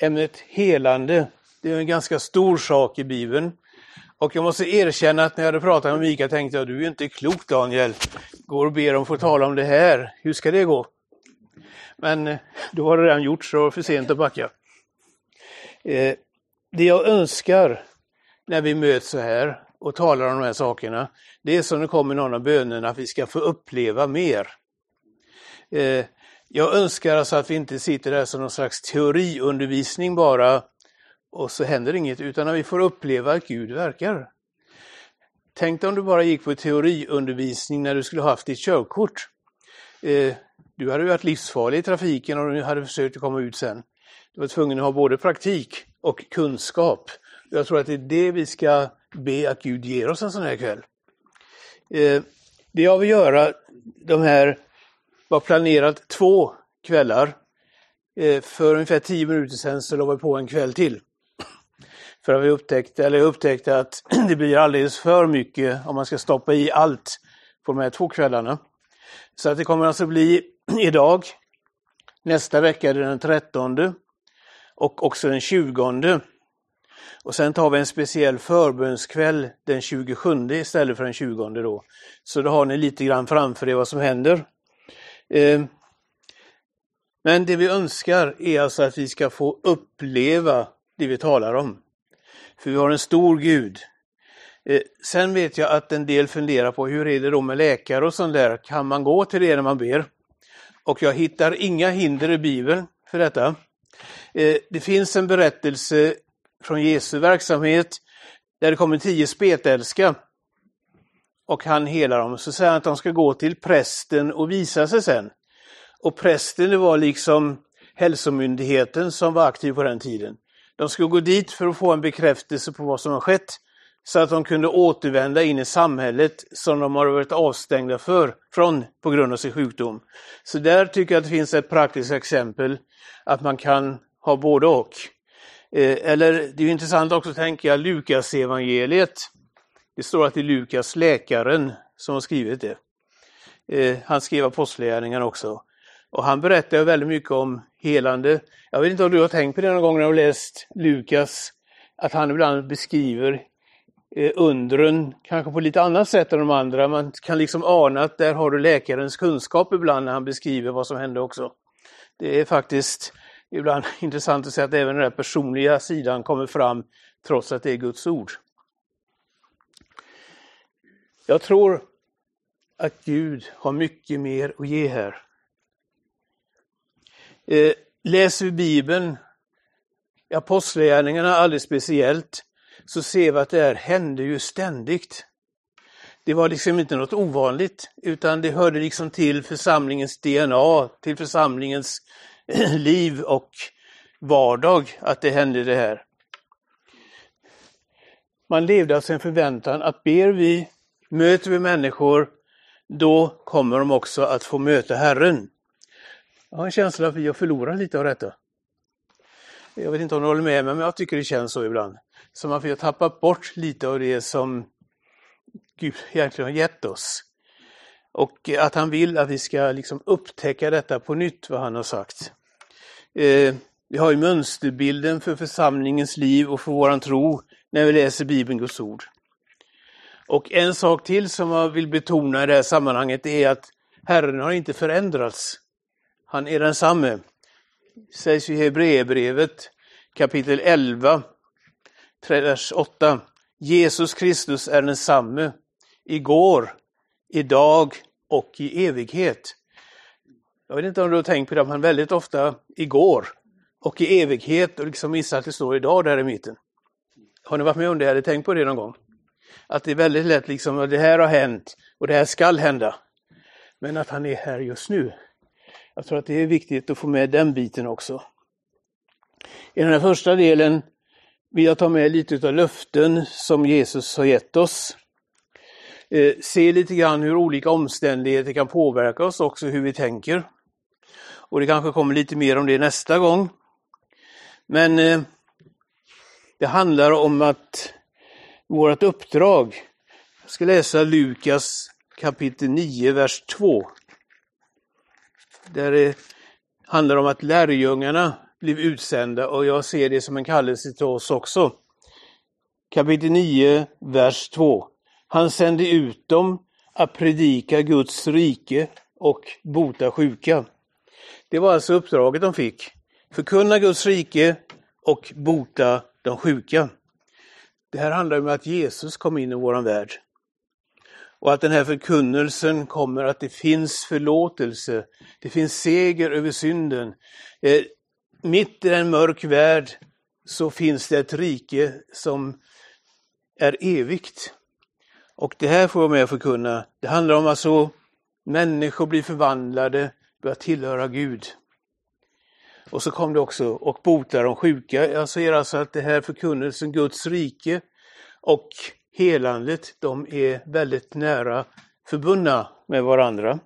ämnet helande, det är en ganska stor sak i Bibeln. Och jag måste erkänna att när jag hade pratat med Mikael tänkte jag, du är inte klok Daniel. Går och ber om att få tala om det här. Hur ska det gå? Men eh, då var det redan gjort så det var för sent att backa. Eh, det jag önskar när vi möts så här och talar om de här sakerna, det är som det kommer någon av bönerna, att vi ska få uppleva mer. Eh, jag önskar alltså att vi inte sitter där som någon slags teoriundervisning bara och så händer inget, utan att vi får uppleva att Gud verkar. Tänk om du bara gick på teoriundervisning när du skulle haft ditt körkort. Eh, du hade varit livsfarlig i trafiken och du hade försökt att komma ut sen. Du var tvungen att ha både praktik och kunskap. Jag tror att det är det vi ska be att Gud ger oss en sån här kväll. Eh, det jag vill göra, de här var planerat två kvällar. Eh, för ungefär tio minuter sedan så la vi på en kväll till. För att vi upptäckte, eller jag upptäckte att det blir alldeles för mycket om man ska stoppa i allt på de här två kvällarna. Så att det kommer alltså bli idag, nästa vecka den 13 och också den 20. Och sen tar vi en speciell förbönskväll den 27 istället för den 20 då. Så då har ni lite grann framför er vad som händer. Ehm, men det vi önskar är alltså att vi ska få uppleva det vi talar om. För vi har en stor Gud. Ehm, sen vet jag att en del funderar på hur är det då med läkare och sånt där. Kan man gå till det när man ber? Och jag hittar inga hinder i Bibeln för detta. Ehm, det finns en berättelse från Jesu verksamhet där det kommer tio spetälska och han helar dem. Så säger han att de ska gå till prästen och visa sig sen. Och prästen det var liksom hälsomyndigheten som var aktiv på den tiden. De skulle gå dit för att få en bekräftelse på vad som har skett så att de kunde återvända in i samhället som de har varit avstängda för, från på grund av sin sjukdom. Så där tycker jag att det finns ett praktiskt exempel att man kan ha både och. Eh, eller det är intressant också att tänka Lukas evangeliet. Det står att det är Lukas, läkaren, som har skrivit det. Eh, han skrev apostlagärningarna också. Och han berättar väldigt mycket om helande. Jag vet inte om du har tänkt på det någon gång när du har läst Lukas, att han ibland beskriver eh, undren kanske på lite annat sätt än de andra. Man kan liksom ana att där har du läkarens kunskap ibland när han beskriver vad som hände också. Det är faktiskt ibland intressant att se att även den där personliga sidan kommer fram trots att det är Guds ord. Jag tror att Gud har mycket mer att ge här. Eh, läser vi Bibeln, Apostlagärningarna alldeles speciellt, så ser vi att det här hände ju ständigt. Det var liksom inte något ovanligt, utan det hörde liksom till församlingens DNA, till församlingens liv och vardag att det hände det här. Man levde alltså en förväntan att ber vi, möter vi människor, då kommer de också att få möta Herren. Jag har en känsla av att vi har förlorat lite av detta. Jag vet inte om du håller med mig, men jag tycker det känns så ibland. Som att vi har tappat bort lite av det som Gud egentligen har gett oss. Och att han vill att vi ska liksom upptäcka detta på nytt, vad han har sagt. Eh, vi har ju mönsterbilden för församlingens liv och för våran tro när vi läser Bibeln, Guds ord. Och en sak till som jag vill betona i det här sammanhanget är att Herren har inte förändrats. Han är densamme. Det sägs i Hebreerbrevet kapitel 11, vers 8. Jesus Kristus är densamme igår, idag och i evighet. Jag vet inte om du har tänkt på det, men väldigt ofta igår och i evighet och liksom missat att det står idag där i mitten. Har ni varit med om det eller tänkt på det någon gång? Att det är väldigt lätt liksom, att det här har hänt och det här skall hända. Men att han är här just nu. Jag tror att det är viktigt att få med den biten också. I den här första delen vill jag ta med lite av löften som Jesus har gett oss. Eh, se lite grann hur olika omständigheter kan påverka oss också, hur vi tänker. Och det kanske kommer lite mer om det nästa gång. Men eh, det handlar om att vårt uppdrag, jag ska läsa Lukas kapitel 9, vers 2. Där det handlar om att lärjungarna blev utsända och jag ser det som en kallelse till oss också. Kapitel 9, vers 2. Han sände ut dem att predika Guds rike och bota sjuka. Det var alltså uppdraget de fick. Förkunna Guds rike och bota de sjuka. Det här handlar om att Jesus kom in i våran värld. Och att den här förkunnelsen kommer att det finns förlåtelse, det finns seger över synden. Eh, mitt i en mörk värld så finns det ett rike som är evigt. Och det här får jag med att förkunna. Det handlar om att så människor blir förvandlade, börjar tillhöra Gud. Och så kom det också, och botar de sjuka. Jag ser alltså att det här förkunnelsen, Guds rike och helandet, de är väldigt nära förbundna med varandra.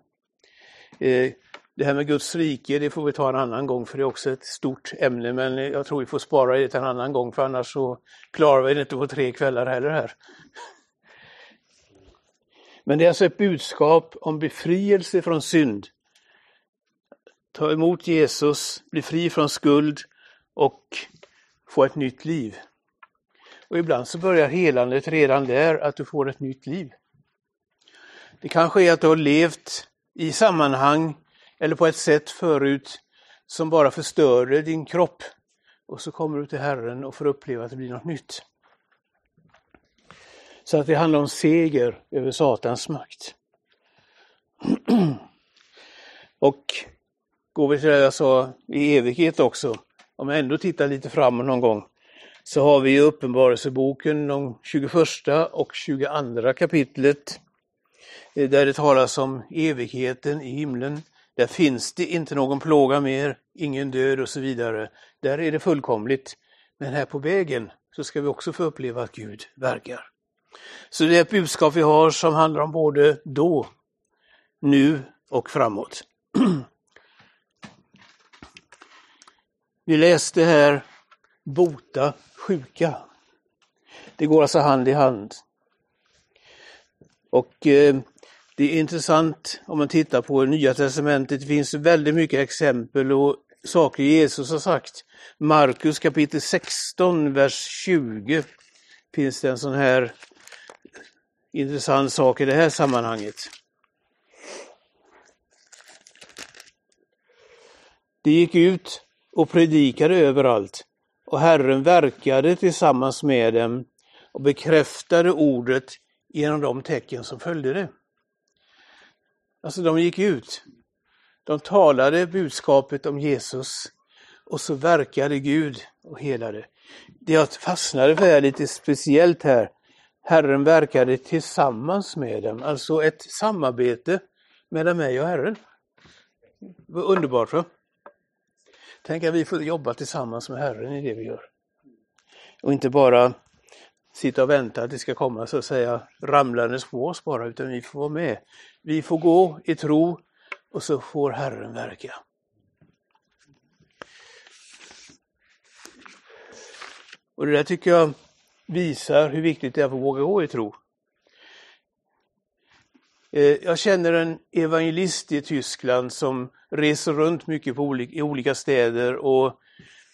Eh, det här med Guds rike, det får vi ta en annan gång för det är också ett stort ämne, men jag tror vi får spara det till en annan gång för annars så klarar vi det inte på tre kvällar heller här. Men det är alltså ett budskap om befrielse från synd. Ta emot Jesus, bli fri från skuld och få ett nytt liv. Och ibland så börjar helandet redan där, att du får ett nytt liv. Det kanske är att du har levt i sammanhang eller på ett sätt förut som bara förstörde din kropp. Och så kommer du till Herren och får uppleva att det blir något nytt. Så att det handlar om seger över Satans makt. och går vi till det jag sa i evighet också, om jag ändå tittar lite framåt någon gång, så har vi i Uppenbarelseboken de 21 och 22 kapitlet eh, där det talas om evigheten i himlen. Där finns det inte någon plåga mer, ingen död och så vidare. Där är det fullkomligt. Men här på vägen så ska vi också få uppleva att Gud verkar. Så det är ett budskap vi har som handlar om både då, nu och framåt. Vi läste här bota sjuka. Det går alltså hand i hand. Och eh, det är intressant om man tittar på Nya Testamentet. Det finns väldigt mycket exempel och saker Jesus har sagt. Markus kapitel 16, vers 20 finns det en sån här intressant sak i det här sammanhanget. Det gick ut och predikade överallt och Herren verkade tillsammans med dem och bekräftade ordet genom de tecken som följde det. Alltså de gick ut. De talade budskapet om Jesus och så verkade Gud och helade. Det jag fastnade för är lite speciellt här. Herren verkade tillsammans med dem, alltså ett samarbete mellan mig och Herren. Underbart. Va? Tänk att vi får jobba tillsammans med Herren i det vi gör. Och inte bara sitta och vänta att det ska komma så att säga ramlandes på oss bara, utan vi får vara med. Vi får gå i tro och så får Herren verka. Och det där tycker jag visar hur viktigt det är att våga gå i tro. Eh, jag känner en evangelist i Tyskland som reser runt mycket på olika, i olika städer och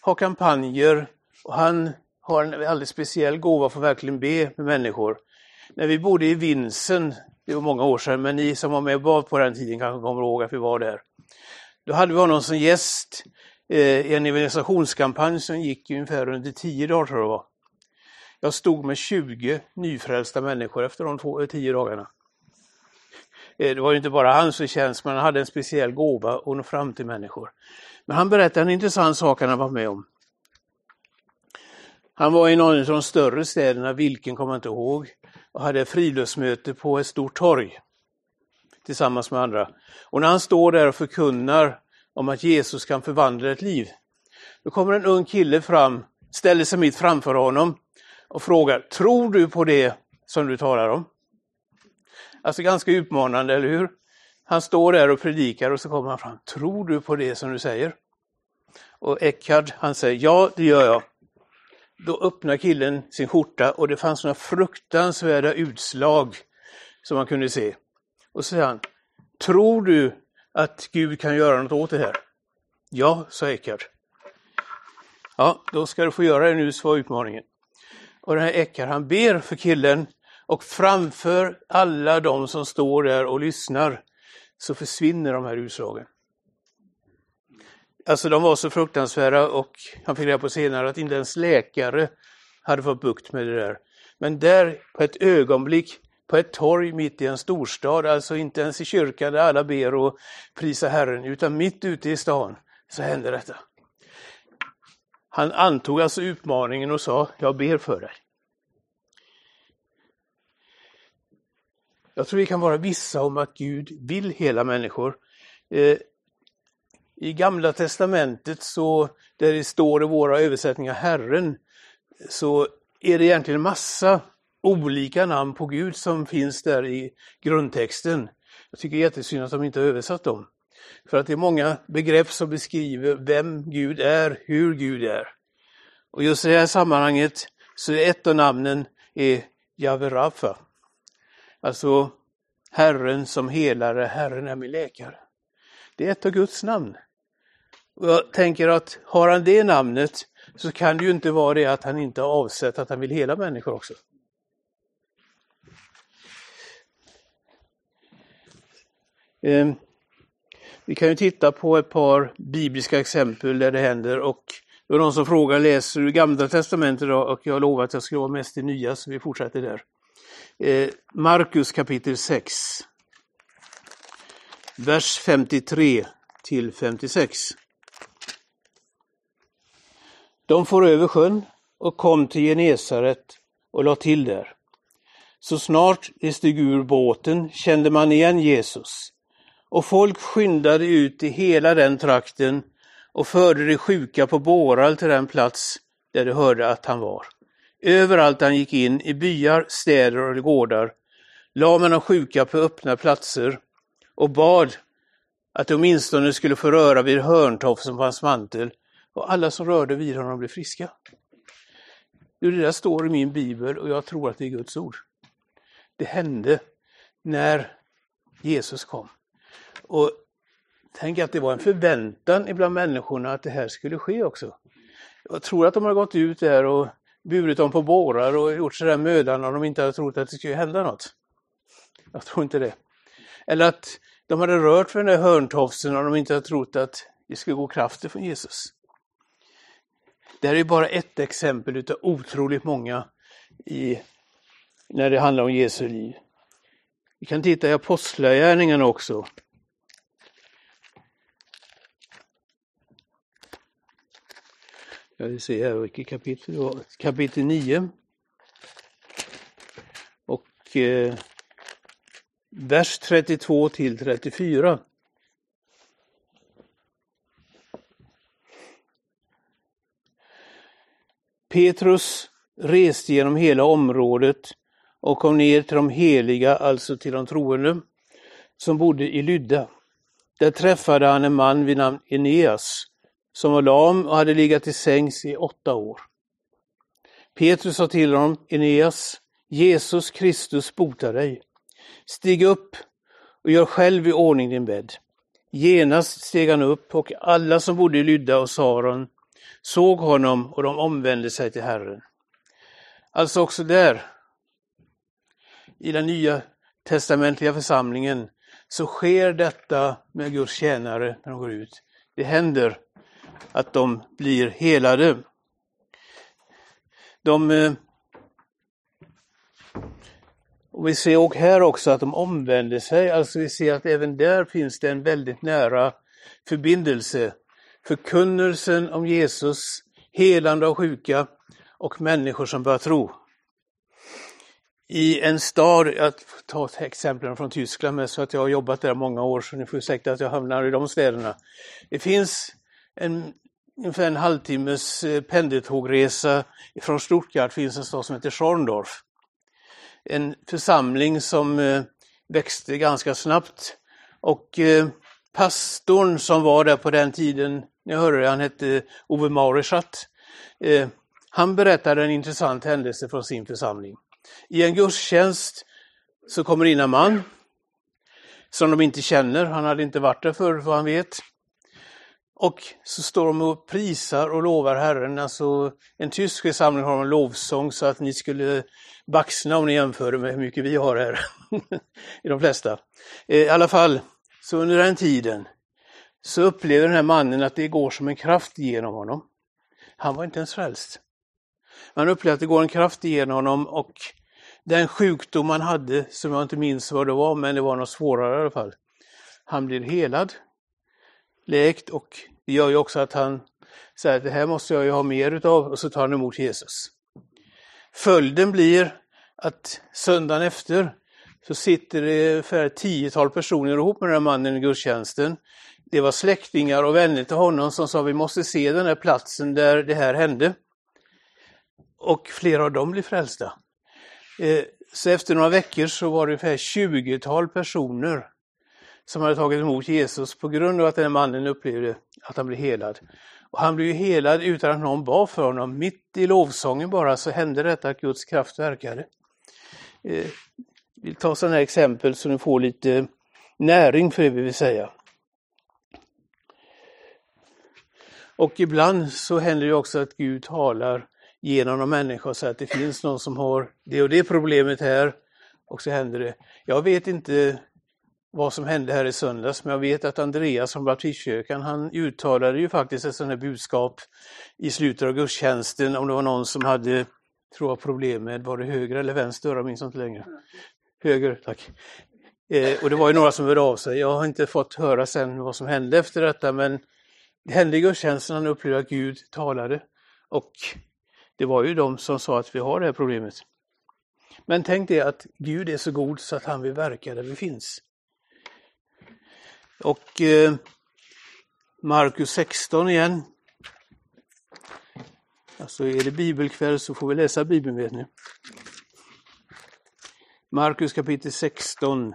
har kampanjer. Och han har en alldeles speciell gåva för att verkligen be med människor. När vi bodde i Vinsen, det var många år sedan, men ni som var med och bad på den tiden kanske kommer ihåg att vi var där. Då hade vi honom som gäst eh, i en evangelisationskampanj som gick ungefär under tio dagar tror jag det var. Jag stod med 20 nyfrälsta människor efter de två, eh, tio dagarna. Eh, det var ju inte bara hans förtjänst, men han hade en speciell gåva att nå fram till människor. Men han berättade en intressant sak han var med om. Han var i någon av de större städerna, vilken kommer jag inte ihåg, och hade friluftsmöte på ett stort torg tillsammans med andra. Och när han står där och förkunnar om att Jesus kan förvandla ett liv, då kommer en ung kille fram, ställer sig mitt framför honom och frågar, tror du på det som du talar om? Alltså ganska utmanande, eller hur? Han står där och predikar och så kommer han fram. Tror du på det som du säger? Och Eckhard, han säger ja, det gör jag. Då öppnar killen sin skjorta och det fanns några fruktansvärda utslag som man kunde se. Och så säger han, tror du att Gud kan göra något åt det här? Ja, sa Eckhard. Ja, då ska du få göra det nu, så var utmaningen. Och den här Eckhard, han ber för killen och framför alla de som står där och lyssnar så försvinner de här utslagen. Alltså de var så fruktansvärda och han fick reda på senare att inte ens läkare hade fått bukt med det där. Men där på ett ögonblick, på ett torg mitt i en storstad, alltså inte ens i kyrkan där alla ber och prisar Herren, utan mitt ute i stan, så hände detta. Han antog alltså utmaningen och sa, jag ber för dig. Jag tror vi kan vara vissa om att Gud vill hela människor. Eh, I Gamla Testamentet, så, där det står i våra översättningar Herren, så är det egentligen massa olika namn på Gud som finns där i grundtexten. Jag tycker det är jättesynd att de inte har översatt dem. För att det är många begrepp som beskriver vem Gud är, hur Gud är. Och just i det här sammanhanget så är ett av namnen är Javerafa. Alltså Herren som helare, Herren är min läkare. Det är ett av Guds namn. Och jag tänker att har han det namnet så kan det ju inte vara det att han inte har avsett att han vill hela människor också. Ehm, vi kan ju titta på ett par bibliska exempel där det händer och det var någon som frågade, läser du Gamla Testamentet idag? Och jag lovade att jag skulle vara mest i Nya, så vi fortsätter där. Eh, Markus kapitel 6. Vers 53 till 56. De får över sjön och kom till Genesaret och la till där. Så snart de steg ur båten kände man igen Jesus och folk skyndade ut i hela den trakten och förde de sjuka på bårar till den plats där de hörde att han var. Överallt han gick in, i byar, städer och gårdar, la man de sjuka på öppna platser och bad att de åtminstone skulle få röra vid hörntofsen på hans mantel och alla som rörde vid honom blev friska. Det där står i min bibel och jag tror att det är Guds ord. Det hände när Jesus kom. Och Tänk att det var en förväntan ibland människorna att det här skulle ske också. Jag tror att de har gått ut där och burit dem på bårar och gjort sådär mödan om de inte hade trott att det skulle hända något. Jag tror inte det. Eller att de hade rört för den där hörntofsen om de inte hade trott att det skulle gå krafter från Jesus. Det här är bara ett exempel utav otroligt många i, när det handlar om Jesu liv. Vi kan titta i Apostlagärningarna också. Jag vill se här vilket kapitel det var. Kapitel 9. Och eh, vers 32 till 34. Petrus reste genom hela området och kom ner till de heliga, alltså till de troende, som bodde i Lydda. Där träffade han en man vid namn Eneas som var lam och hade legat till sängs i åtta år. Petrus sa till honom, Eneas, Jesus Kristus botar dig. Stig upp och gör själv i ordning din bädd. Genast steg han upp och alla som bodde i Lydda och Saron såg honom och de omvände sig till Herren. Alltså också där, i den nya testamentliga församlingen, så sker detta med Guds tjänare när de går ut. Det händer att de blir helade. De, eh, och vi ser här också att de omvänder sig, alltså vi ser att även där finns det en väldigt nära förbindelse. Förkunnelsen om Jesus, helande av sjuka och människor som börjar tro. I en stad, jag tar exemplen från Tyskland med så att jag har jobbat där många år så ni får ursäkta att jag hamnar i de städerna. Det finns en, ungefär en halvtimmes eh, pendeltågresa från Stuttgart finns en stad som heter Schorndorf. En församling som eh, växte ganska snabbt och eh, pastorn som var där på den tiden, jag hörde det, han hette Ove Maureschat. Han berättade en intressant händelse från sin församling. I en gudstjänst så kommer in en man som de inte känner, han hade inte varit där förr vad han vet. Och så står de och prisar och lovar Herren. Alltså, en tysk församling har en lovsång så att ni skulle baxna om ni jämför med hur mycket vi har här. I de flesta. Eh, I alla fall, så under den tiden så upplever den här mannen att det går som en kraft genom honom. Han var inte ens frälst. Man upplevde att det går en kraft igenom honom och den sjukdom han hade, som jag inte minns vad det var, men det var något svårare i alla fall. Han blir helad, läkt och det gör ju också att han säger att det här måste jag ju ha mer utav och så tar han emot Jesus. Följden blir att söndagen efter så sitter det ungefär tiotal personer ihop med den här mannen i gudstjänsten. Det var släktingar och vänner till honom som sa vi måste se den här platsen där det här hände. Och flera av dem blev frälsta. Eh, så efter några veckor så var det ungefär 20-tal personer som hade tagit emot Jesus på grund av att den här mannen upplevde att han blev helad. Och han blev helad utan att någon bad för honom. Mitt i lovsången bara så hände detta att Guds kraft verkade. Eh, vi tar sådana här exempel så ni får lite näring för det vi vill säga. Och ibland så händer det också att Gud talar genom en människa och säger att det finns någon som har det och det problemet här. Och så händer det. Jag vet inte vad som hände här i söndags, men jag vet att Andreas från Baptistkyrkan, han uttalade ju faktiskt ett sånt här budskap i slutet av gudstjänsten om det var någon som hade, tror jag, problem med, var det höger eller vänster, jag minns inte längre. Höger, tack. Eh, och det var ju några som hörde av sig. Jag har inte fått höra sen vad som hände efter detta, men det hände i gudstjänsten, han upplevde att Gud talade. Och det var ju de som sa att vi har det här problemet. Men tänk dig att Gud är så god så att han vill verka där vi finns. Och eh, Markus 16 igen. Alltså är det bibelkväll så får vi läsa Bibeln vet ni. Markus kapitel 16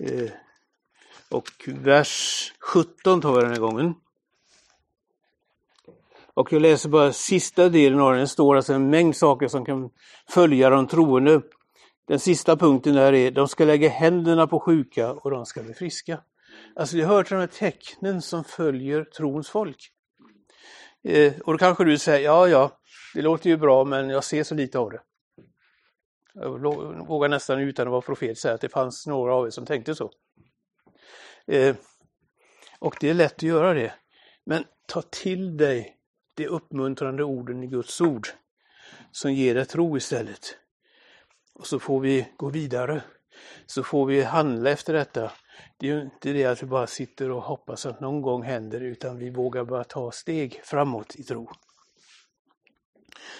eh, och vers 17 tar vi den här gången. Och jag läser bara sista delen av den, det står alltså en mängd saker som kan följa de troende. Den sista punkten där är, de ska lägga händerna på sjuka och de ska bli friska. Alltså det hör till de här tecknen som följer trons folk. Eh, och då kanske du säger, ja ja, det låter ju bra men jag ser så lite av det. Jag vågar nästan utan att vara profet säga att det fanns några av er som tänkte så. Eh, och det är lätt att göra det. Men ta till dig de uppmuntrande orden i Guds ord som ger dig tro istället. Och så får vi gå vidare. Så får vi handla efter detta. Det är ju inte det att vi bara sitter och hoppas att någon gång händer utan vi vågar bara ta steg framåt i tro.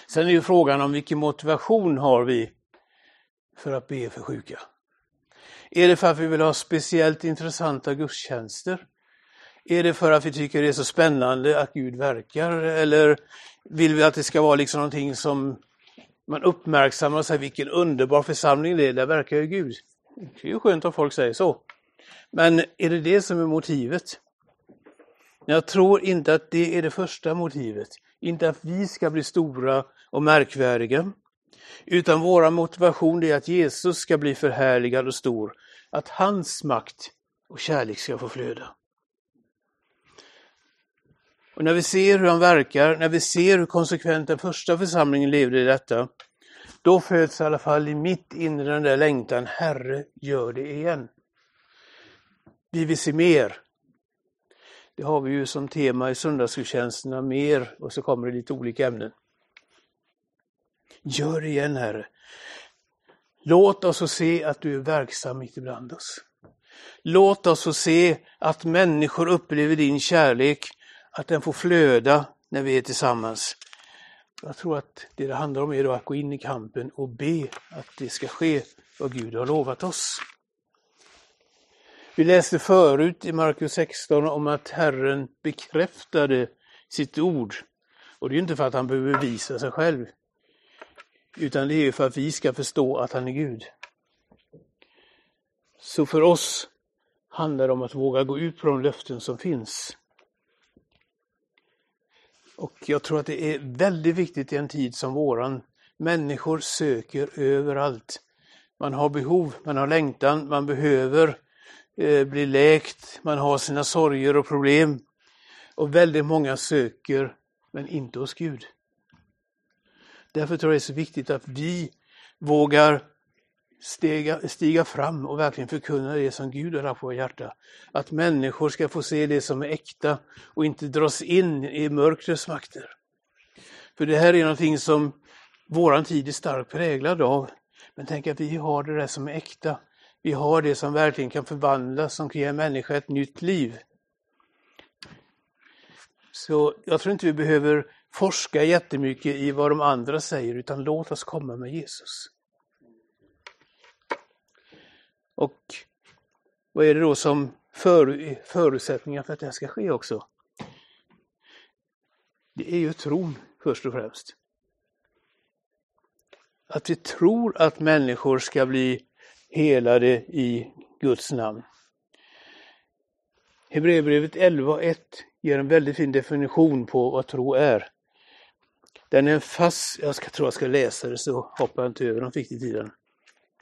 Sen är ju frågan om vilken motivation har vi för att be för sjuka? Är det för att vi vill ha speciellt intressanta gudstjänster? Är det för att vi tycker det är så spännande att Gud verkar eller vill vi att det ska vara liksom någonting som man uppmärksammar och säger vilken underbar församling det är, där verkar ju Gud. Det är ju skönt om folk säger så. Men är det det som är motivet? Jag tror inte att det är det första motivet. Inte att vi ska bli stora och märkvärdiga. Utan vår motivation är att Jesus ska bli förhärligad och stor. Att hans makt och kärlek ska få flöda. Och när vi ser hur han verkar, när vi ser hur konsekvent den första församlingen levde i detta, då föds i alla fall i mitt inre den där längtan, Herre, gör det igen. Vi vill se mer. Det har vi ju som tema i söndagsgudstjänsterna, mer, och så kommer det lite olika ämnen. Gör det igen, Herre. Låt oss få se att du är verksam mitt ibland oss. Låt oss få se att människor upplever din kärlek att den får flöda när vi är tillsammans. Jag tror att det det handlar om är att gå in i kampen och be att det ska ske vad Gud har lovat oss. Vi läste förut i Markus 16 om att Herren bekräftade sitt ord. Och det är inte för att han behöver visa sig själv, utan det är för att vi ska förstå att han är Gud. Så för oss handlar det om att våga gå ut på de löften som finns. Och jag tror att det är väldigt viktigt i en tid som våran. Människor söker överallt. Man har behov, man har längtan, man behöver Eh, blir läkt, man har sina sorger och problem. Och väldigt många söker, men inte hos Gud. Därför tror jag det är så viktigt att vi vågar stiga, stiga fram och verkligen förkunna det som Gud har lagt på vårt hjärta. Att människor ska få se det som är äkta och inte dras in i mörkrets makter. För det här är någonting som våran tid är starkt präglad av. Men tänk att vi har det där som är äkta. Vi har det som verkligen kan förvandlas, som kan ge människa ett nytt liv. Så jag tror inte vi behöver forska jättemycket i vad de andra säger, utan låt oss komma med Jesus. Och vad är det då som för, förutsättningar för att det här ska ske också? Det är ju tron först och främst. Att vi tror att människor ska bli helade i Guds namn. Hebreerbrevet 11.1 ger en väldigt fin definition på vad tro är. Den är en fast, jag ska, tror jag ska läsa det så hoppar jag inte över den fick i tiden.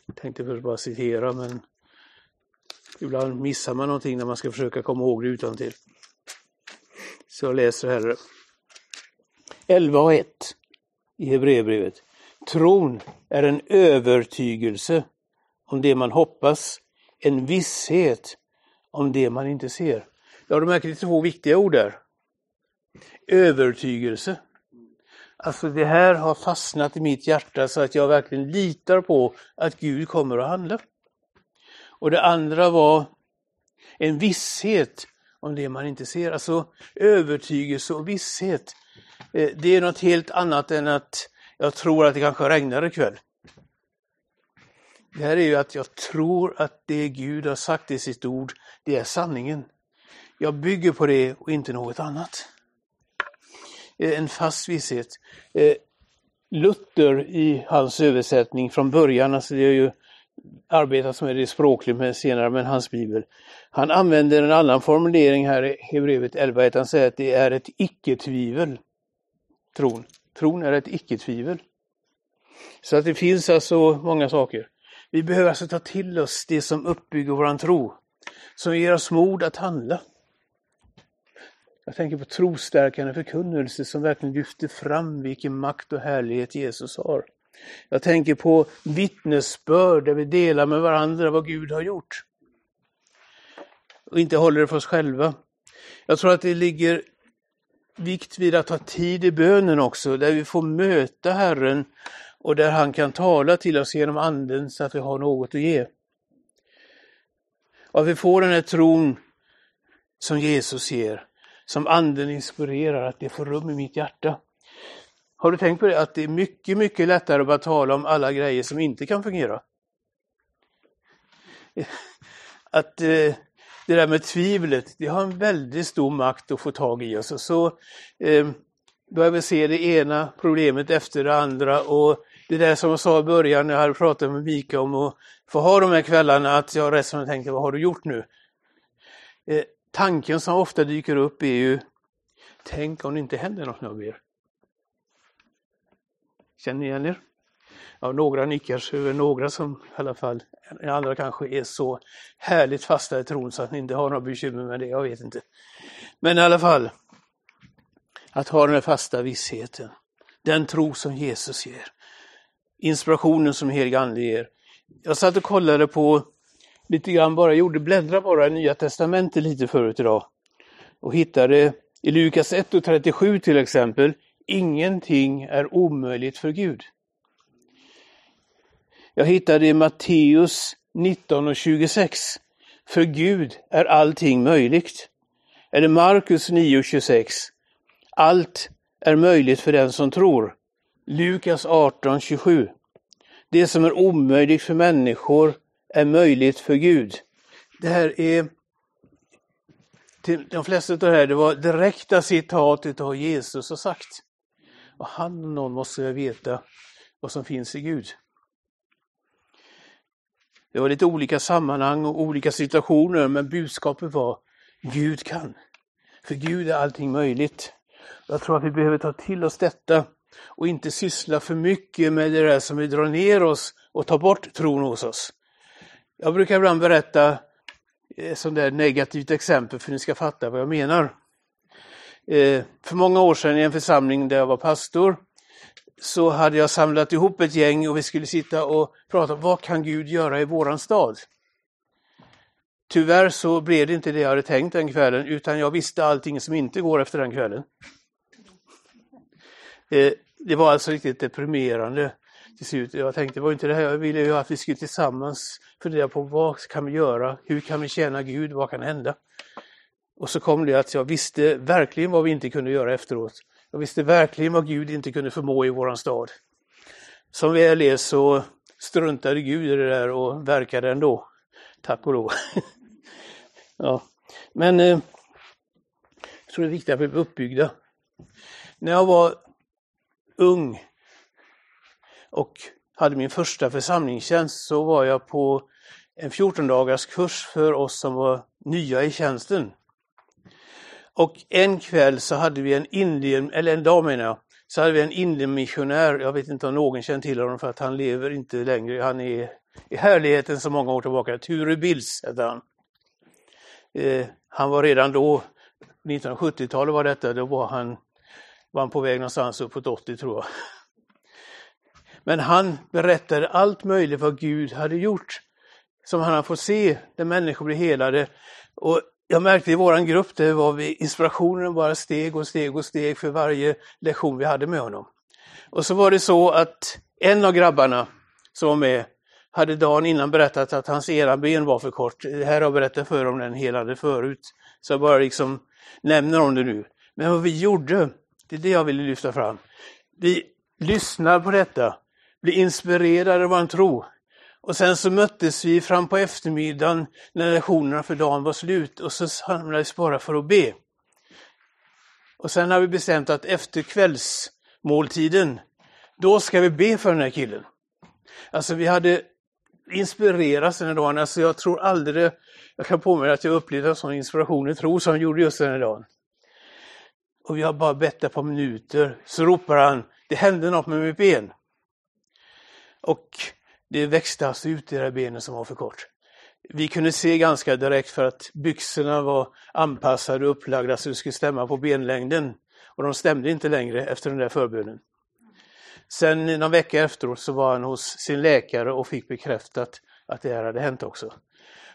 Jag tänkte först bara citera men ibland missar man någonting när man ska försöka komma ihåg det utan till. Så jag läser hellre. 11.1 i Hebreerbrevet. Tron är en övertygelse om det man hoppas, en visshet om det man inte ser. Ja, du märker två viktiga ord där. Övertygelse. Alltså det här har fastnat i mitt hjärta så att jag verkligen litar på att Gud kommer att handla. Och det andra var en visshet om det man inte ser. Alltså övertygelse och visshet. Eh, det är något helt annat än att jag tror att det kanske regnar ikväll. Det här är ju att jag tror att det Gud har sagt i sitt ord, det är sanningen. Jag bygger på det och inte något annat. Eh, en fast visshet. Eh, Luther i hans översättning från början, alltså det är ju arbetat med det språkligt men senare med hans bibel. Han använder en annan formulering här i Hebreerbrevet 11. Han säger att det är ett icke-tvivel. Tron. Tron är ett icke-tvivel. Så att det finns alltså många saker. Vi behöver alltså ta till oss det som uppbygger våran tro, som ger oss mod att handla. Jag tänker på trostärkande förkunnelse som verkligen lyfter fram vilken makt och härlighet Jesus har. Jag tänker på vittnesbörd där vi delar med varandra vad Gud har gjort. Och inte håller det för oss själva. Jag tror att det ligger vikt vid att ha tid i bönen också, där vi får möta Herren och där han kan tala till oss genom anden så att vi har något att ge. Och att vi får den här tron som Jesus ger, som anden inspirerar, att det får rum i mitt hjärta. Har du tänkt på det att det är mycket, mycket lättare att bara tala om alla grejer som inte kan fungera? Att eh, det där med tvivlet, det har en väldigt stor makt att få tag i oss. Och så eh, börjar vi se det ena problemet efter det andra och det där som jag sa i början när jag hade pratat med Mika om att få ha de här kvällarna, att jag resten tänkte, vad har du gjort nu? Eh, tanken som ofta dyker upp är ju, tänk om det inte händer något nu mer. Känner ni igen er? Ja, några nickar, så är några som i alla fall, andra kanske är så härligt fasta i tron så att ni inte har några bekymmer med det, jag vet inte. Men i alla fall, att ha den här fasta vissheten, den tro som Jesus ger, inspirationen som helige ande ger. Jag satt och kollade på lite grann bara, gjorde bläddra bara i Nya Testamentet lite förut idag och hittade i Lukas 1 och 37 till exempel, ingenting är omöjligt för Gud. Jag hittade i Matteus 19 och 26. För Gud är allting möjligt. Eller Markus 9 och 26. Allt är möjligt för den som tror. Lukas 18.27 Det som är omöjligt för människor är möjligt för Gud. Det här är till de flesta av det här, det var direkta citat av Jesus har sagt. Och han och någon måste veta vad som finns i Gud. Det var lite olika sammanhang och olika situationer, men budskapet var Gud kan. För Gud är allting möjligt. Jag tror att vi behöver ta till oss detta och inte syssla för mycket med det där som vill dra ner oss och ta bort tron hos oss. Jag brukar ibland berätta eh, ett sånt där negativt exempel för att ni ska fatta vad jag menar. Eh, för många år sedan i en församling där jag var pastor så hade jag samlat ihop ett gäng och vi skulle sitta och prata om vad kan Gud göra i våran stad? Tyvärr så blev det inte det jag hade tänkt den kvällen utan jag visste allting som inte går efter den kvällen. Eh, det var alltså riktigt deprimerande till slut. Jag tänkte, det var inte det här jag ville ju att vi skulle tillsammans fundera på vad kan vi göra? Hur kan vi tjäna Gud? Vad kan hända? Och så kom det att jag visste verkligen vad vi inte kunde göra efteråt. Jag visste verkligen vad Gud inte kunde förmå i våran stad. Som väl är så struntade Gud i det där och verkade ändå. Tack och lov. ja. Men eh, jag tror det är viktigt att vi blir uppbyggda. När jag var ung och hade min första församlingstjänst så var jag på en 14 dagars kurs för oss som var nya i tjänsten. Och en kväll så hade vi en indier, eller en dag menar jag, så hade vi en indiemissionär, jag vet inte om någon känner till honom för att han lever inte längre, han är i härligheten så många år tillbaka, Ture Bills hette han. Eh, han var redan då, 1970-talet var detta, då var han, var han på väg någonstans uppåt 80 tror jag. Men han berättade allt möjligt vad Gud hade gjort, som han har fått se, där människor blev helade. Och jag märkte i vår grupp, det var vi, inspirationen bara steg och steg och steg för varje lektion vi hade med honom. Och så var det så att en av grabbarna som var med hade dagen innan berättat att hans ena ben var för kort. Det här har jag berättat för om den helade förut. Så jag bara liksom nämner om det nu. Men vad vi gjorde, det är det jag ville lyfta fram. Vi lyssnar på detta, blir inspirerade av vår tro. Och sen så möttes vi fram på eftermiddagen när lektionerna för dagen var slut och så samlades bara för att be. Och sen har vi bestämt att efter kvällsmåltiden, då ska vi be för den här killen. Alltså vi hade inspirerats den här dagen. Alltså jag tror aldrig, jag kan påminna att jag upplevde en sån inspiration i tro som jag gjorde just den här dagen. Och vi har bara bett ett par minuter, så ropar han, det hände något med mitt ben. Och det växte alltså ut i det här benet som var för kort. Vi kunde se ganska direkt för att byxorna var anpassade och upplagda så det skulle stämma på benlängden. Och de stämde inte längre efter den där förbönen. Sen någon vecka efteråt så var han hos sin läkare och fick bekräftat att det här hade hänt också.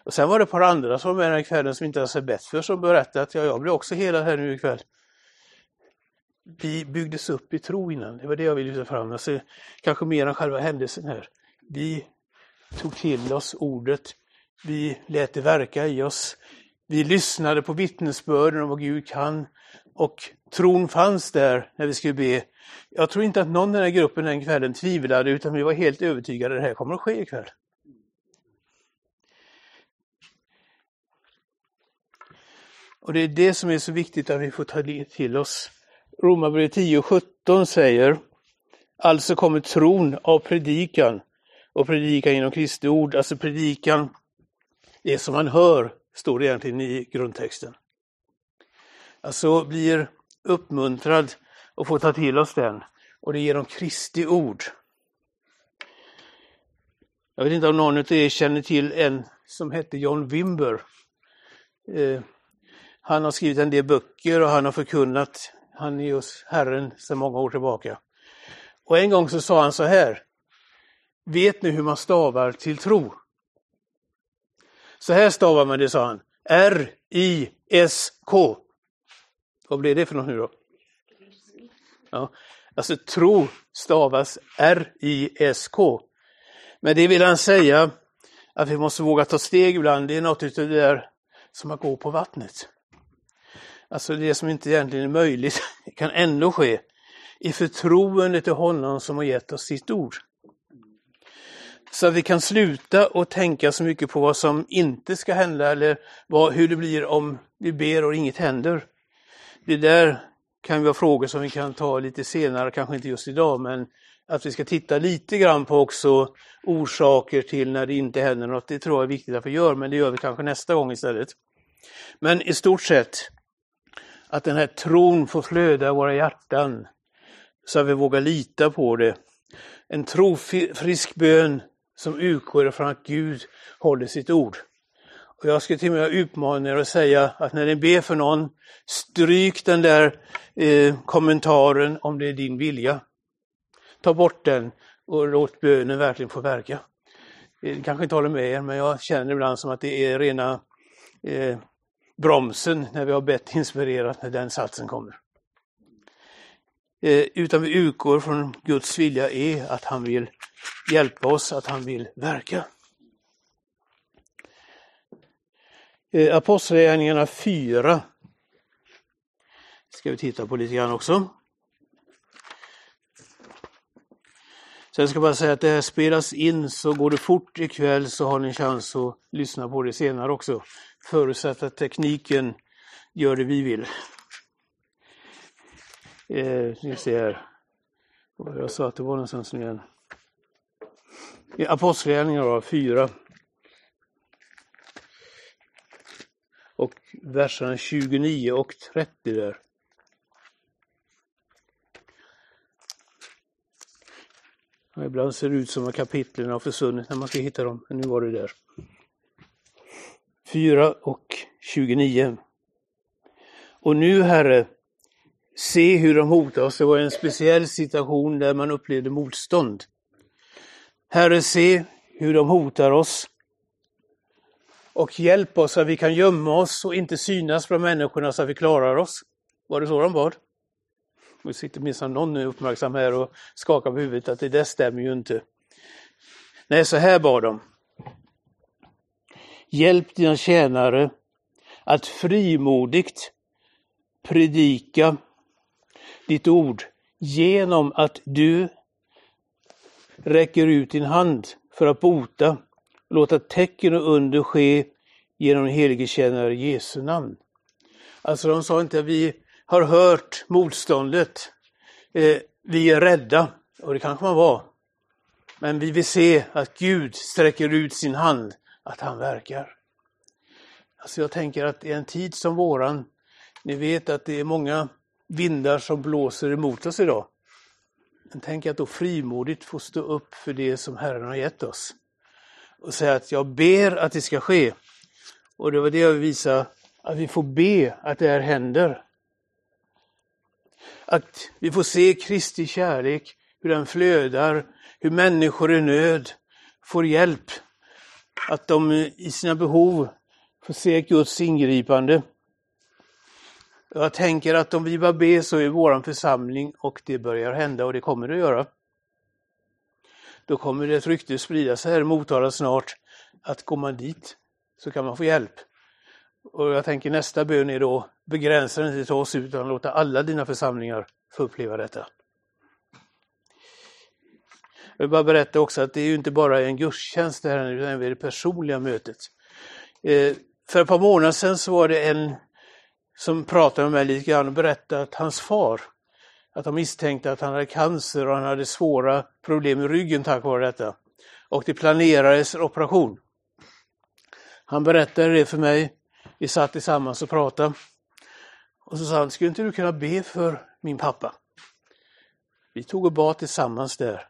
Och sen var det ett par andra som var med den här kvällen som inte ens hade bett för som berättade att ja, jag blev också helad här nu ikväll. Vi byggdes upp i tro innan, det var det jag ville lyfta fram. Alltså, kanske mer än själva händelsen här. Vi tog till oss ordet, vi lät det verka i oss. Vi lyssnade på vittnesbörden om vad Gud kan och tron fanns där när vi skulle be. Jag tror inte att någon i den här gruppen den kvällen tvivlade utan vi var helt övertygade att det här kommer att ske ikväll. Och det är det som är så viktigt att vi får ta till oss. Romarbrevet 10.17 säger Alltså kommer tron av predikan och predikan genom Kristi ord, alltså predikan, det som man hör, står det egentligen i grundtexten. Alltså blir uppmuntrad och får ta till oss den. Och det är genom Kristi ord. Jag vet inte om någon av er känner till en som hette John Wimber. Eh, han har skrivit en del böcker och han har förkunnat. Han är hos Herren sedan många år tillbaka. Och en gång så sa han så här. Vet ni hur man stavar till tro? Så här stavar man det, sa han. R-I-S-K. Vad blir det för något nu då? Ja, alltså tro stavas R-I-S-K. Men det vill han säga att vi måste våga ta steg ibland. Det är något utav det där som att gå på vattnet. Alltså det som inte egentligen är möjligt kan ändå ske i förtroende till honom som har gett oss sitt ord. Så att vi kan sluta och tänka så mycket på vad som inte ska hända eller vad, hur det blir om vi ber och inget händer. Det där kan vara frågor som vi kan ta lite senare, kanske inte just idag, men att vi ska titta lite grann på också orsaker till när det inte händer något. Det tror jag är viktigt att vi gör, men det gör vi kanske nästa gång istället. Men i stort sett, att den här tron får flöda i våra hjärtan så att vi vågar lita på det. En trofrisk bön som utgår från att Gud håller sitt ord. Och jag skulle till och med utmana er att säga att när ni ber för någon, stryk den där eh, kommentaren om det är din vilja. Ta bort den och låt bönen verkligen få verka. Jag kanske inte håller med er, men jag känner ibland som att det är rena eh, bromsen när vi har bett inspirerat när den satsen kommer. Eh, utan vi utgår från Guds vilja är att han vill hjälpa oss, att han vill verka. Eh, Apostlagärningarna 4 ska vi titta på lite grann också. Sen ska jag bara säga att det här spelas in så går det fort ikväll så har ni en chans att lyssna på det senare också. Förutsatt att tekniken gör det vi vill. Eh, vi ser Jag sa att det var någonstans nu igen. Apostlagärningarna 4. Och verserna 29 och 30 där. Och ibland ser det ut som att kapitlen har försvunnit när man ska hitta dem, men nu var det där. 4 och 29. Och nu Herre, se hur de hotar oss. Det var en speciell situation där man upplevde motstånd. Herre, se hur de hotar oss. Och hjälp oss så att vi kan gömma oss och inte synas bland människorna så att vi klarar oss. Var det så de bad? Nu sitter minsann någon uppmärksam här och skakar på huvudet att det där stämmer ju inte. Nej, så här bad de. Hjälp dina tjänare att frimodigt predika ditt ord genom att du räcker ut din hand för att bota och låta tecken och under ske genom den helige tjänare Jesu namn. Alltså de sa inte att vi har hört motståndet, eh, vi är rädda, och det kanske man var. Men vi vill se att Gud sträcker ut sin hand, att han verkar. Alltså jag tänker att i en tid som våran, ni vet att det är många vindar som blåser emot oss idag. Men tänk att då frimodigt få stå upp för det som Herren har gett oss. Och säga att jag ber att det ska ske. Och det var det jag visade, visa, att vi får be att det här händer. Att vi får se Kristi kärlek, hur den flödar, hur människor i nöd får hjälp. Att de i sina behov får se Guds ingripande. Jag tänker att om vi bara ber så i våran församling och det börjar hända och det kommer det att göra. Då kommer det ett rykte sprida sig här i Motala snart att går man dit så kan man få hjälp. Och jag tänker nästa bön är då begränsa den inte till oss utan låta alla dina församlingar få uppleva detta. Jag vill bara berätta också att det är ju inte bara en gudstjänst det här utan det personliga mötet. Eh, för ett par månader sedan så var det en som pratade med mig lite grann och berättade att hans far, att de misstänkte att han hade cancer och han hade svåra problem i ryggen tack vare detta. Och det planerades operation. Han berättade det för mig. Vi satt tillsammans och pratade. Och så sa han, skulle inte du kunna be för min pappa? Vi tog och bad tillsammans där.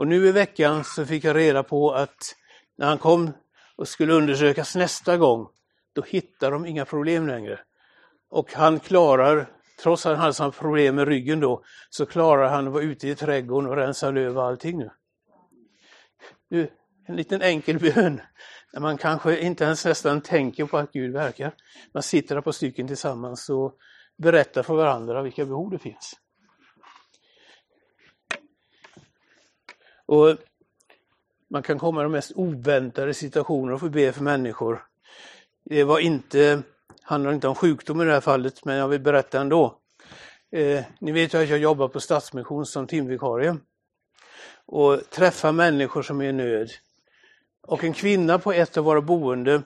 Och nu i veckan så fick jag reda på att när han kom och skulle undersökas nästa gång, då hittar de inga problem längre. Och han klarar, trots att han hade sådana problem med ryggen då, så klarar han att vara ute i trädgården och rensa löv och allting nu. nu en liten enkel bön, när man kanske inte ens nästan tänker på att Gud verkar. Man sitter där på stycken tillsammans och berättar för varandra vilka behov det finns. Och Man kan komma i de mest oväntade situationer och få be för människor. Det var inte handlar inte om sjukdom i det här fallet, men jag vill berätta ändå. Eh, ni vet ju att jag jobbar på Stadsmission som timvikarie och träffar människor som är i nöd. Och en kvinna på ett av våra boende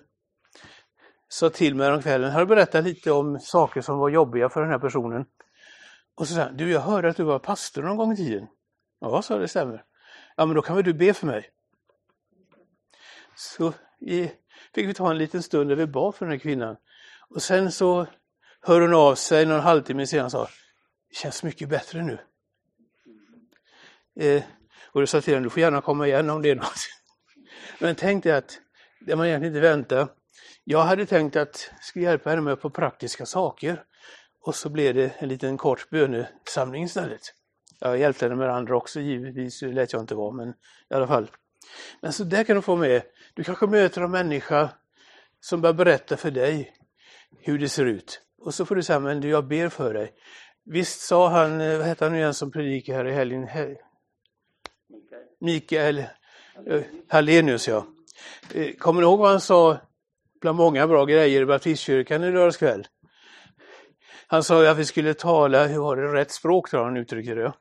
sa till mig kvällen, har berättat lite om saker som var jobbiga för den här personen. Och så sa han, du jag hörde att du var pastor någon gång i tiden. Ja, sa det stämmer. Ja, men då kan väl du be för mig? Så fick vi ta en liten stund där vi bad för den här kvinnan. Och sen så hör hon av sig någon halvtimme senare och sa, det känns mycket bättre nu. Eh, och då sa till henne, du får gärna komma igen om det är något. Men tänk dig att det man egentligen inte väntar. Jag hade tänkt att jag skulle hjälpa henne med på praktiska saker och så blev det en liten kort bönesamling istället. Jag hjälpte henne med andra också givetvis, det lät jag inte vara, men i alla fall. Men så där kan du få med, du kanske möter en människa som börjar berätta för dig hur det ser ut. Och så får du säga, men du, jag ber för dig. Visst sa han, eh, vad hette han nu igen som predikade här i helgen? Mikael eh, Hallenius, ja. Eh, kommer du ihåg vad han sa bland många bra grejer i baptistkyrkan i lördags kväll? Han sa att vi skulle tala, hur var det, rätt språk tror han uttryckte det.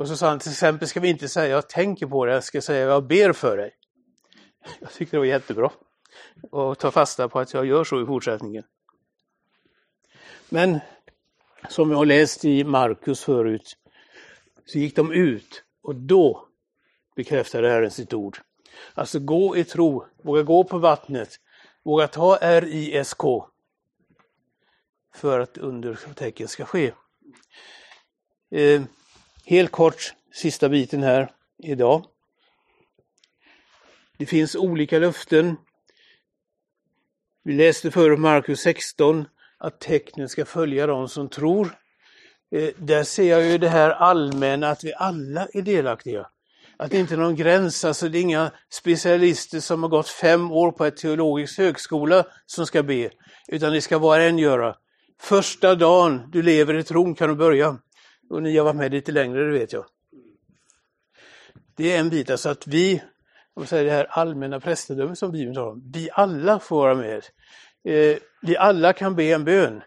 Och så sa han till exempel ska vi inte säga jag tänker på det, jag ska säga jag ber för dig. Jag tyckte det var jättebra. Och ta fasta på att jag gör så i fortsättningen. Men som vi har läst i Markus förut, så gick de ut och då bekräftade Herren sitt ord. Alltså gå i tro, våga gå på vattnet, våga ta RISK för att undertecken ska ske. Eh, helt kort, sista biten här idag. Det finns olika löften. Vi läste förut Markus 16 att tecknen ska följa de som tror. Eh, där ser jag ju det här allmänna att vi alla är delaktiga. Att det inte är någon gräns, alltså det är inga specialister som har gått fem år på ett teologisk högskola som ska be, utan det ska var en göra. Första dagen du lever i tron kan du börja. Och ni har varit med lite längre, det vet jag. Det är en bit, alltså att vi, om säger det här allmänna prästedömet som Bibeln talar om, vi alla får vara med. Eh, vi alla kan be en bön.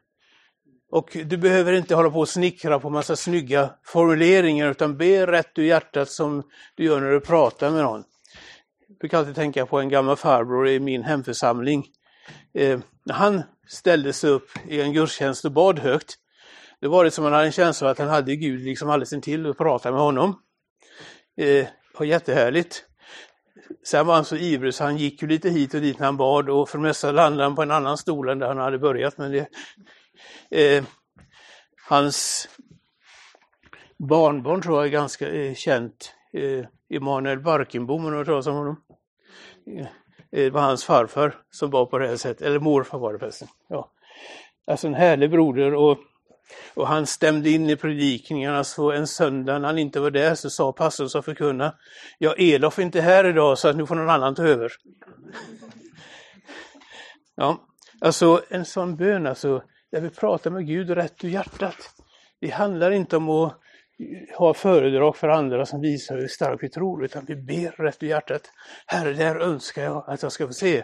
Och du behöver inte hålla på och snickra på massa snygga formuleringar utan be rätt ur hjärtat som du gör när du pratar med någon. Jag brukar alltid tänka på en gammal farbror i min hemförsamling. Eh, när han ställde sig upp i en gudstjänst och bad högt, det var det som han hade en känsla av att han hade Gud liksom alldeles intill och pratade med honom. Eh, var jättehärligt. Sen var han så ivrig så han gick ju lite hit och dit när han bad och för det mesta landade han på en annan stol än där han hade börjat. Men det, eh, hans barnbarn tror jag är ganska eh, känt. Eh, Emanuel Barkenbom, om du har om honom. Eh, eh, det var hans farfar som var på det här sättet, eller morfar var det förresten. Ja. Alltså en härlig broder och och han stämde in i predikningarna så en söndag när han inte var där så sa pastorn som förkunna, ja Elof är inte här idag så att nu får någon annan ta över. Ja, alltså en sån bön alltså, där vi pratar med Gud rätt ur hjärtat. Det handlar inte om att ha föredrag för andra som visar hur starkt vi tror, utan vi ber rätt ur hjärtat. Herre, där önskar jag att jag ska få se.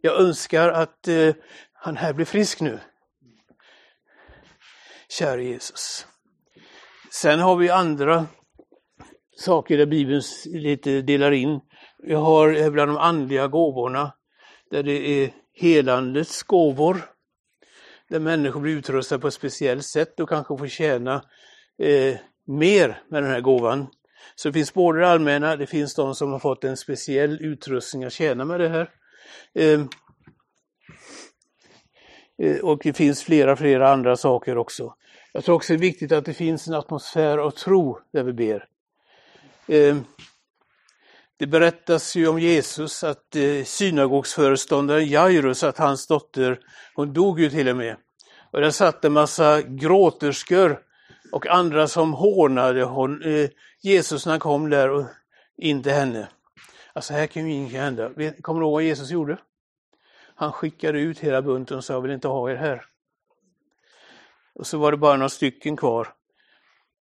Jag önskar att eh, han här blir frisk nu käre Jesus. Sen har vi andra saker där Bibeln lite delar in. Vi har bland de andliga gåvorna, där det är helandets gåvor, där människor blir utrustade på ett speciellt sätt och kanske får tjäna eh, mer med den här gåvan. Så det finns både det allmänna, det finns de som har fått en speciell utrustning att tjäna med det här. Eh, Eh, Eh, och det finns flera, flera andra saker också. Jag tror också det är viktigt att det finns en atmosfär av tro där vi ber. Eh, det berättas ju om Jesus att eh, synagogsföreståndaren Jairus, att hans dotter, hon dog ju till och med. Och där satt en massa gråterskor och andra som hånade hon, Jesus när han kom där och in till henne. Alltså här kan ju ingenting hända. Kommer du ihåg vad Jesus gjorde? Han skickade ut hela bunten och sa, jag vill inte ha er här. Och så var det bara några stycken kvar.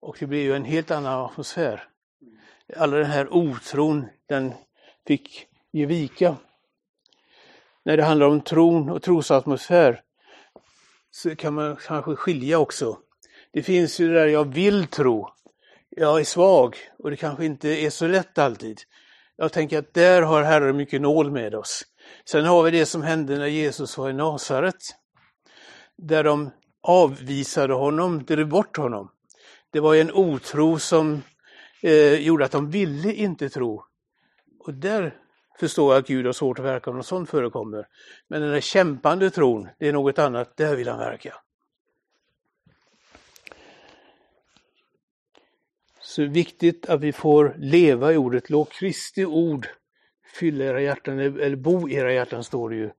Och det blev ju en helt annan atmosfär. All den här otron, den fick ge vika. När det handlar om tron och trosatmosfär så kan man kanske skilja också. Det finns ju det där jag vill tro. Jag är svag och det kanske inte är så lätt alltid. Jag tänker att där har Herren mycket nål med oss. Sen har vi det som hände när Jesus var i Nasaret. Där de avvisade honom, drev bort honom. Det var en otro som eh, gjorde att de ville inte tro. Och där förstår jag att Gud har svårt att verka om något sånt förekommer. Men den där kämpande tron, det är något annat, där vill han verka. Så viktigt att vi får leva i ordet, låt Kristi ord fylla era hjärtan, eller bo i era hjärtan står det ju.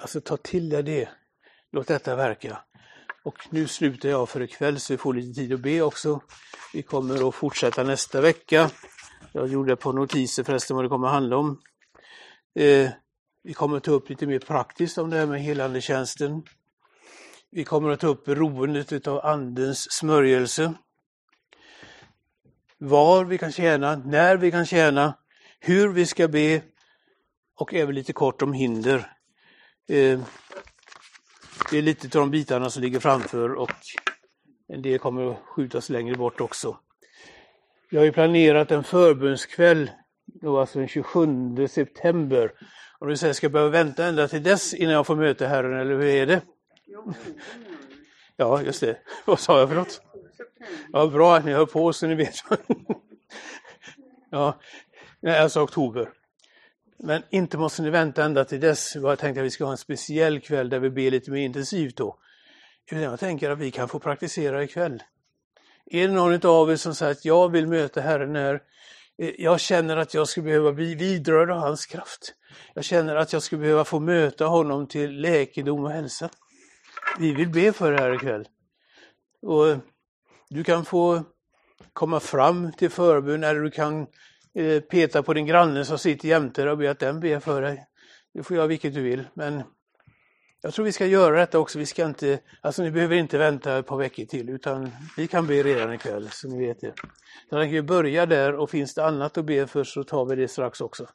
Alltså ta till dig det. Låt detta verka. Och nu slutar jag för ikväll så vi får lite tid att be också. Vi kommer att fortsätta nästa vecka. Jag gjorde på notiser förresten vad det kommer att handla om. Eh, vi kommer att ta upp lite mer praktiskt om det här med helandetjänsten. Vi kommer att ta upp beroendet av Andens smörjelse. Var vi kan tjäna, när vi kan tjäna, hur vi ska be och även lite kort om hinder. Eh, det är lite av de bitarna som ligger framför och en del kommer att skjutas längre bort också. Vi har ju planerat en förbundskväll, då alltså den 27 september. Och du säger, ska jag behöva vänta ända till dess innan jag får möta Herren, eller hur är det? Ja, just det. Vad sa jag för något? Ja, bra att ni hör på så ni vet. Ja, alltså oktober. Men inte måste ni vänta ända till dess. Jag tänkte att vi ska ha en speciell kväll där vi ber lite mer intensivt då. Jag tänker att vi kan få praktisera ikväll. Är det någon av er som säger att jag vill möta Herren här, eh, jag känner att jag skulle behöva bli vidrörd av hans kraft. Jag känner att jag skulle behöva få möta honom till läkedom och hälsa. Vi vill be för det här ikväll. Och du kan få komma fram till förbön eller du kan Eh, peta på din granne som sitter jämte dig och be att den ber för dig. Du får göra vilket du vill. Men jag tror vi ska göra detta också. Vi ska inte, alltså ni behöver inte vänta ett par veckor till utan vi kan be redan ikväll så ni vet det. Jag tänker vi börja där och finns det annat att be för så tar vi det strax också.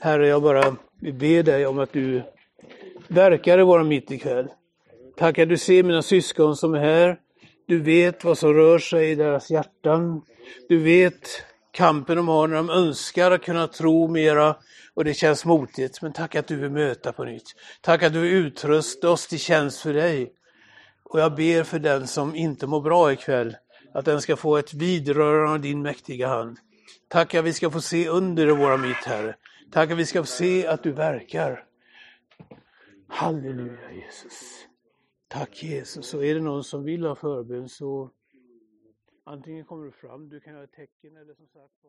Herre, jag bara ber dig om att du verkar i vår mitt ikväll. Tack att du ser mina syskon som är här. Du vet vad som rör sig i deras hjärtan. Du vet kampen de har när de önskar att kunna tro mera och det känns motigt. Men tack att du vill möta på nytt. Tack att du vill utrusta oss till tjänst för dig. Och jag ber för den som inte mår bra ikväll, att den ska få ett vidrörande av din mäktiga hand. Tack att vi ska få se under i våra mitt, Herre. Tack att vi ska få se att du verkar. Halleluja Jesus. Tack Jesus. Och är det någon som vill ha förbön så antingen kommer du fram, du kan göra tecken eller som sagt